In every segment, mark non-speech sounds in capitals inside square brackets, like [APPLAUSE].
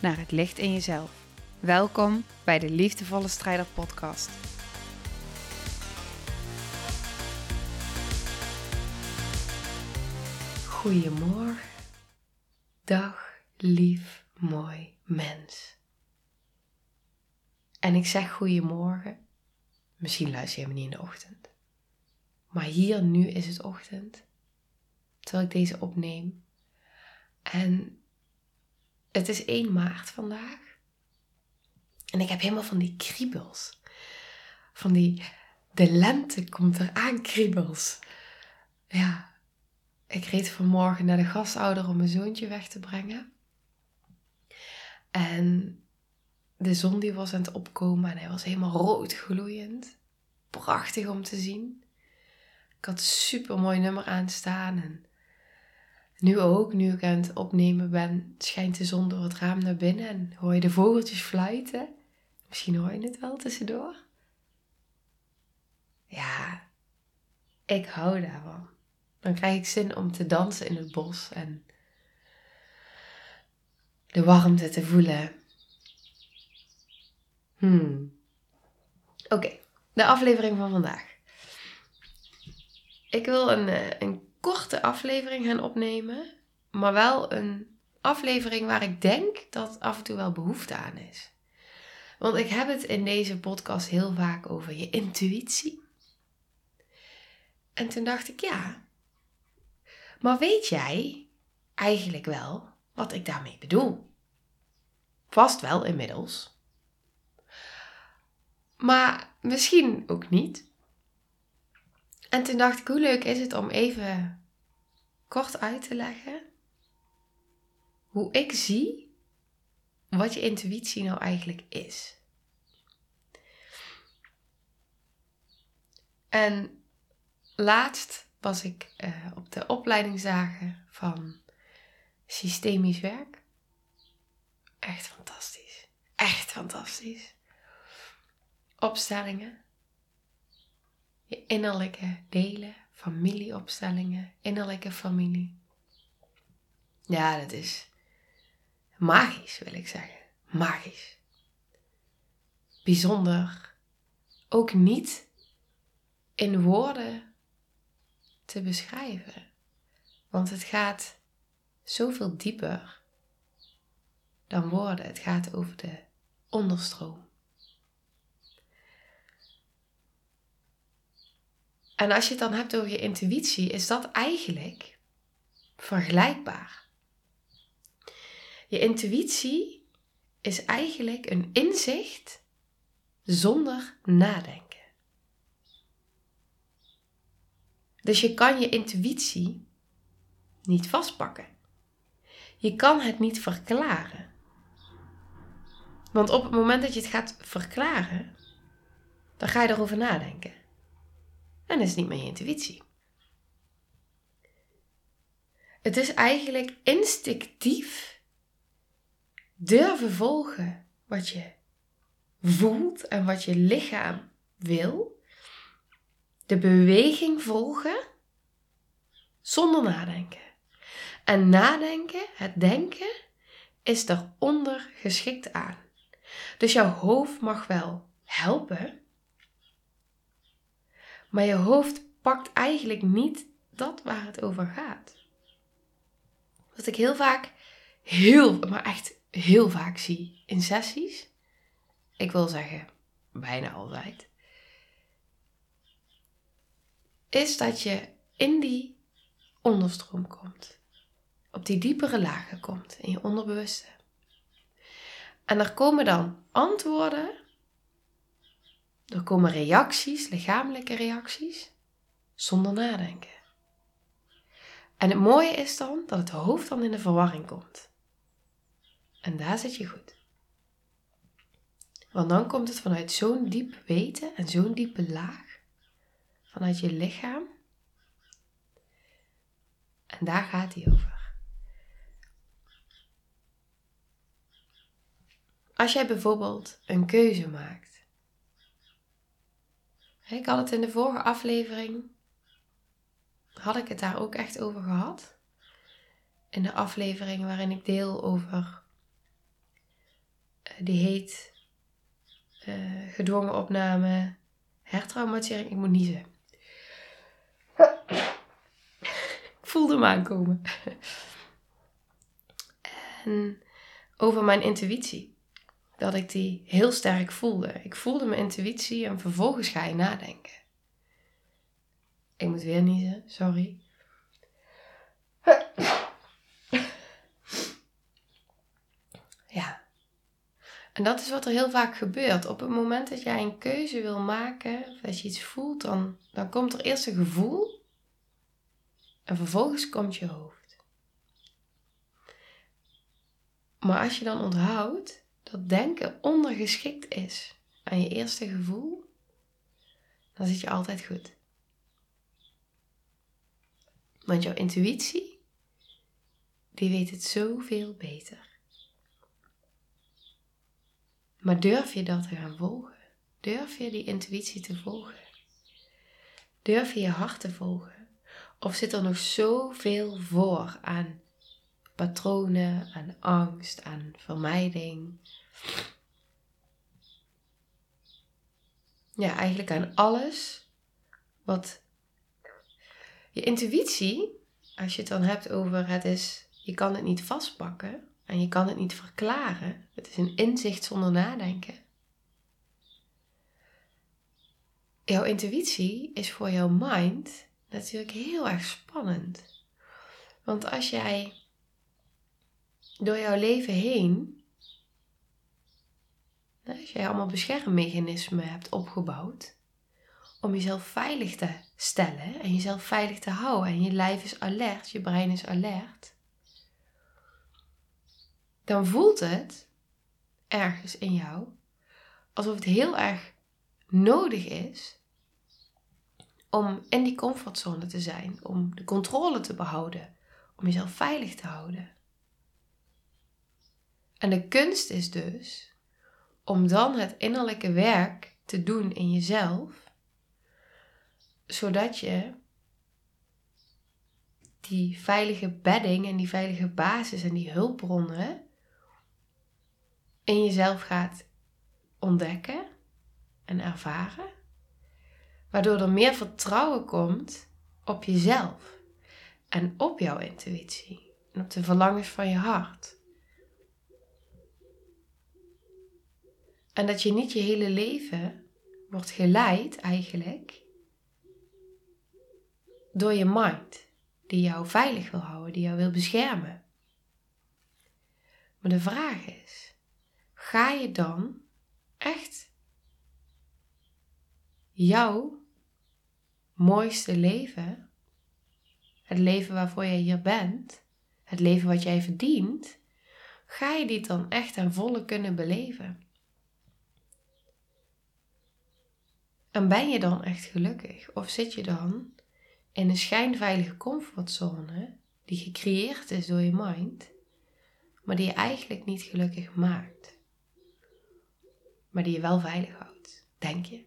naar het licht in jezelf. Welkom bij de Liefdevolle Strijder Podcast. Goedemorgen, dag, lief, mooi mens. En ik zeg goedemorgen, misschien luister je me niet in de ochtend. Maar hier nu is het ochtend, terwijl ik deze opneem. En het is 1 maart vandaag. En ik heb helemaal van die kriebels. Van die, de lente komt eraan kriebels. Ja, ik reed vanmorgen naar de gastouder om mijn zoontje weg te brengen. En de zon die was aan het opkomen en hij was helemaal rood gloeiend. Prachtig om te zien. Ik had een super mooi nummer aanstaan en nu ook, nu ik aan het opnemen ben, schijnt de zon door het raam naar binnen en hoor je de vogeltjes fluiten. Misschien hoor je het wel tussendoor. Ja, ik hou daarvan. Dan krijg ik zin om te dansen in het bos en de warmte te voelen. Hmm. Oké, de aflevering van vandaag. Ik wil een, eh, een korte aflevering gaan opnemen, maar wel een aflevering waar ik denk dat af en toe wel behoefte aan is. Want ik heb het in deze podcast heel vaak over je intuïtie. En toen dacht ik, ja, maar weet jij eigenlijk wel wat ik daarmee bedoel? Vast wel inmiddels. Maar misschien ook niet. En toen dacht ik, hoe leuk is het om even kort uit te leggen hoe ik zie wat je intuïtie nou eigenlijk is. En laatst was ik uh, op de opleidingsdagen van systemisch werk. Echt fantastisch. Echt fantastisch. Opstellingen je innerlijke delen, familieopstellingen, innerlijke familie. Ja, dat is magisch, wil ik zeggen. Magisch. Bijzonder. Ook niet in woorden te beschrijven. Want het gaat zoveel dieper dan woorden. Het gaat over de onderstroom. En als je het dan hebt over je intuïtie, is dat eigenlijk vergelijkbaar. Je intuïtie is eigenlijk een inzicht zonder nadenken. Dus je kan je intuïtie niet vastpakken. Je kan het niet verklaren. Want op het moment dat je het gaat verklaren, dan ga je erover nadenken. En is het niet je intuïtie. Het is eigenlijk instinctief durven volgen wat je voelt en wat je lichaam wil. De beweging volgen zonder nadenken. En nadenken, het denken, is daaronder geschikt aan. Dus jouw hoofd mag wel helpen, maar je hoofd pakt eigenlijk niet dat waar het over gaat. Wat ik heel vaak, heel, maar echt heel vaak zie in sessies. Ik wil zeggen, bijna altijd. Is dat je in die onderstroom komt. Op die diepere lagen komt, in je onderbewuste. En er komen dan antwoorden er komen reacties, lichamelijke reacties, zonder nadenken. En het mooie is dan dat het hoofd dan in de verwarring komt. En daar zit je goed. Want dan komt het vanuit zo'n diep weten en zo'n diepe laag, vanuit je lichaam. En daar gaat hij over. Als jij bijvoorbeeld een keuze maakt. Ik had het in de vorige aflevering, had ik het daar ook echt over gehad. In de aflevering waarin ik deel over, eh, die heet uh, gedwongen opname, hertraumatisering. Ik moet niezen. ik voelde hem aankomen. en over mijn intuïtie. Dat ik die heel sterk voelde. Ik voelde mijn intuïtie en vervolgens ga je nadenken. Ik moet weer niezen, sorry. En dat is wat er heel vaak gebeurt. Op het moment dat jij een keuze wil maken, of dat je iets voelt, dan, dan komt er eerst een gevoel en vervolgens komt je hoofd. Maar als je dan onthoudt dat denken ondergeschikt is aan je eerste gevoel, dan zit je altijd goed. Want jouw intuïtie, die weet het zoveel beter. Maar durf je dat te gaan volgen? Durf je die intuïtie te volgen? Durf je je hart te volgen? Of zit er nog zoveel voor aan patronen, aan angst, aan vermijding? Ja, eigenlijk aan alles wat je intuïtie, als je het dan hebt over het is, je kan het niet vastpakken, en je kan het niet verklaren. Het is een inzicht zonder nadenken. Jouw intuïtie is voor jouw mind natuurlijk heel erg spannend. Want als jij door jouw leven heen, als jij allemaal beschermmechanismen hebt opgebouwd om jezelf veilig te stellen en jezelf veilig te houden en je lijf is alert, je brein is alert, dan voelt het ergens in jou alsof het heel erg nodig is om in die comfortzone te zijn, om de controle te behouden, om jezelf veilig te houden. En de kunst is dus om dan het innerlijke werk te doen in jezelf, zodat je die veilige bedding en die veilige basis en die hulpbronnen in jezelf gaat ontdekken en ervaren. Waardoor er meer vertrouwen komt op jezelf en op jouw intuïtie en op de verlangens van je hart. En dat je niet je hele leven wordt geleid eigenlijk door je mind, die jou veilig wil houden, die jou wil beschermen. Maar de vraag is, ga je dan echt jouw mooiste leven, het leven waarvoor jij hier bent, het leven wat jij verdient, ga je dit dan echt en volle kunnen beleven? En ben je dan echt gelukkig? Of zit je dan in een schijnveilige comfortzone die gecreëerd is door je mind, maar die je eigenlijk niet gelukkig maakt? maar die je wel veilig houdt, denk je?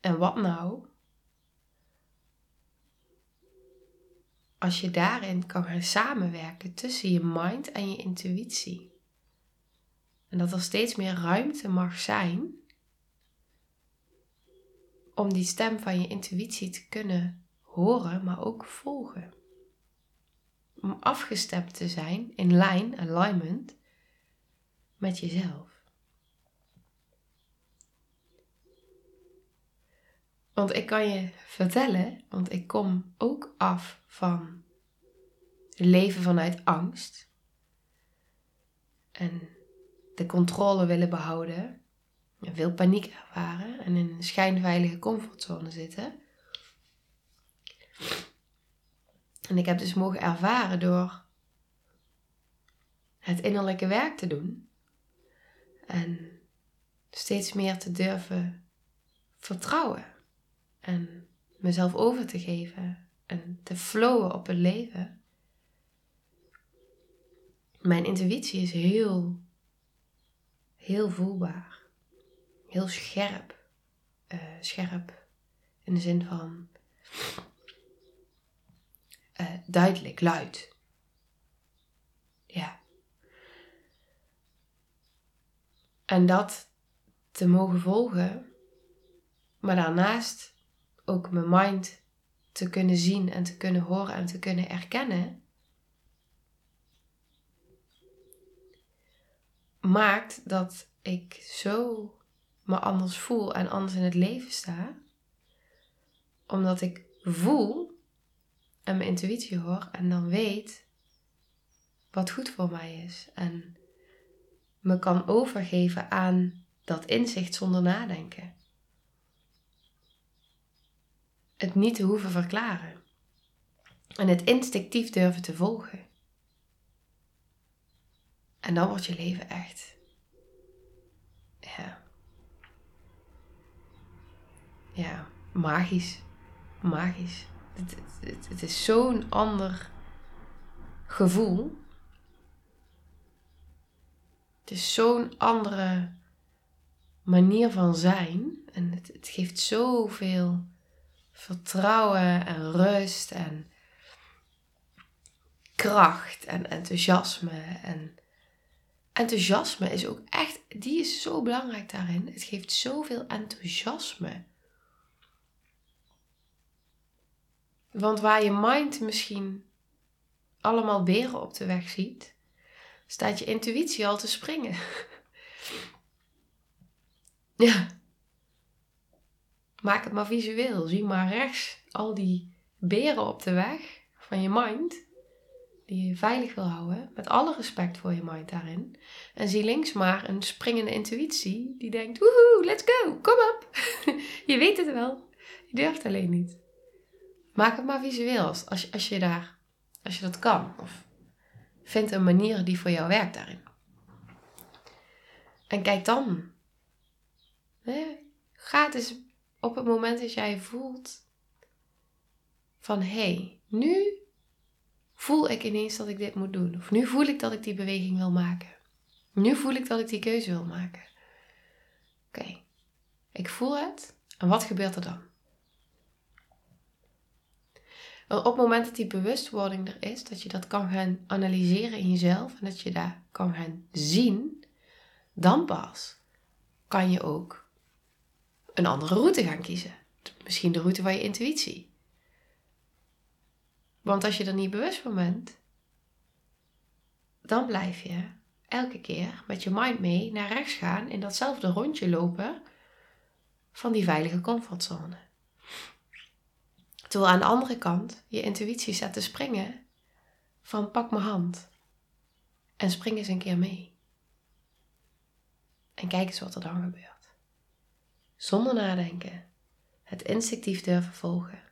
En wat nou als je daarin kan gaan samenwerken tussen je mind en je intuïtie? En dat er steeds meer ruimte mag zijn om die stem van je intuïtie te kunnen horen, maar ook volgen. Om afgestemd te zijn in line, alignment, met jezelf. Want ik kan je vertellen, want ik kom ook af van leven vanuit angst. En de controle willen behouden. En veel paniek ervaren en in een schijnveilige comfortzone zitten. En ik heb dus mogen ervaren door het innerlijke werk te doen. En steeds meer te durven vertrouwen. En mezelf over te geven. En te flowen op het leven. Mijn intuïtie is heel, heel voelbaar. Heel scherp. Uh, scherp in de zin van uh, duidelijk, luid. Ja. En dat te mogen volgen, maar daarnaast ook mijn mind te kunnen zien en te kunnen horen en te kunnen erkennen, maakt dat ik zo me anders voel en anders in het leven sta, omdat ik voel en mijn intuïtie hoor en dan weet wat goed voor mij is. En me kan overgeven aan dat inzicht zonder nadenken. Het niet te hoeven verklaren. En het instinctief durven te volgen. En dan wordt je leven echt. Ja. Ja, magisch. Magisch. Het, het, het is zo'n ander gevoel. Het is zo'n andere manier van zijn. En het, het geeft zoveel vertrouwen en rust en kracht en enthousiasme. En enthousiasme is ook echt, die is zo belangrijk daarin. Het geeft zoveel enthousiasme. Want waar je mind misschien allemaal beren op de weg ziet, staat je intuïtie al te springen. [LAUGHS] ja. Maak het maar visueel. Zie maar rechts al die beren op de weg van je mind. Je veilig wil houden. Met alle respect voor je mind daarin. En zie links maar een springende intuïtie. Die denkt, woehoe, let's go, kom op. [LAUGHS] je weet het wel. Je durft alleen niet. Maak het maar visueel als, als, je, daar, als je dat kan. Of vind een manier die voor jou werkt daarin. En kijk dan. Hè? Ga het eens op het moment dat jij voelt van hé, hey, nu voel ik ineens dat ik dit moet doen. Of nu voel ik dat ik die beweging wil maken. Nu voel ik dat ik die keuze wil maken. Oké, ik voel het. En wat gebeurt er dan? op het moment dat die bewustwording er is, dat je dat kan gaan analyseren in jezelf en dat je daar kan gaan zien, dan pas kan je ook een andere route gaan kiezen. Misschien de route van je intuïtie. Want als je er niet bewust van bent, dan blijf je elke keer met je mind mee naar rechts gaan in datzelfde rondje lopen van die veilige comfortzone. Terwijl aan de andere kant je intuïtie staat te springen van pak mijn hand en spring eens een keer mee. En kijk eens wat er dan gebeurt. Zonder nadenken, het instinctief durven volgen.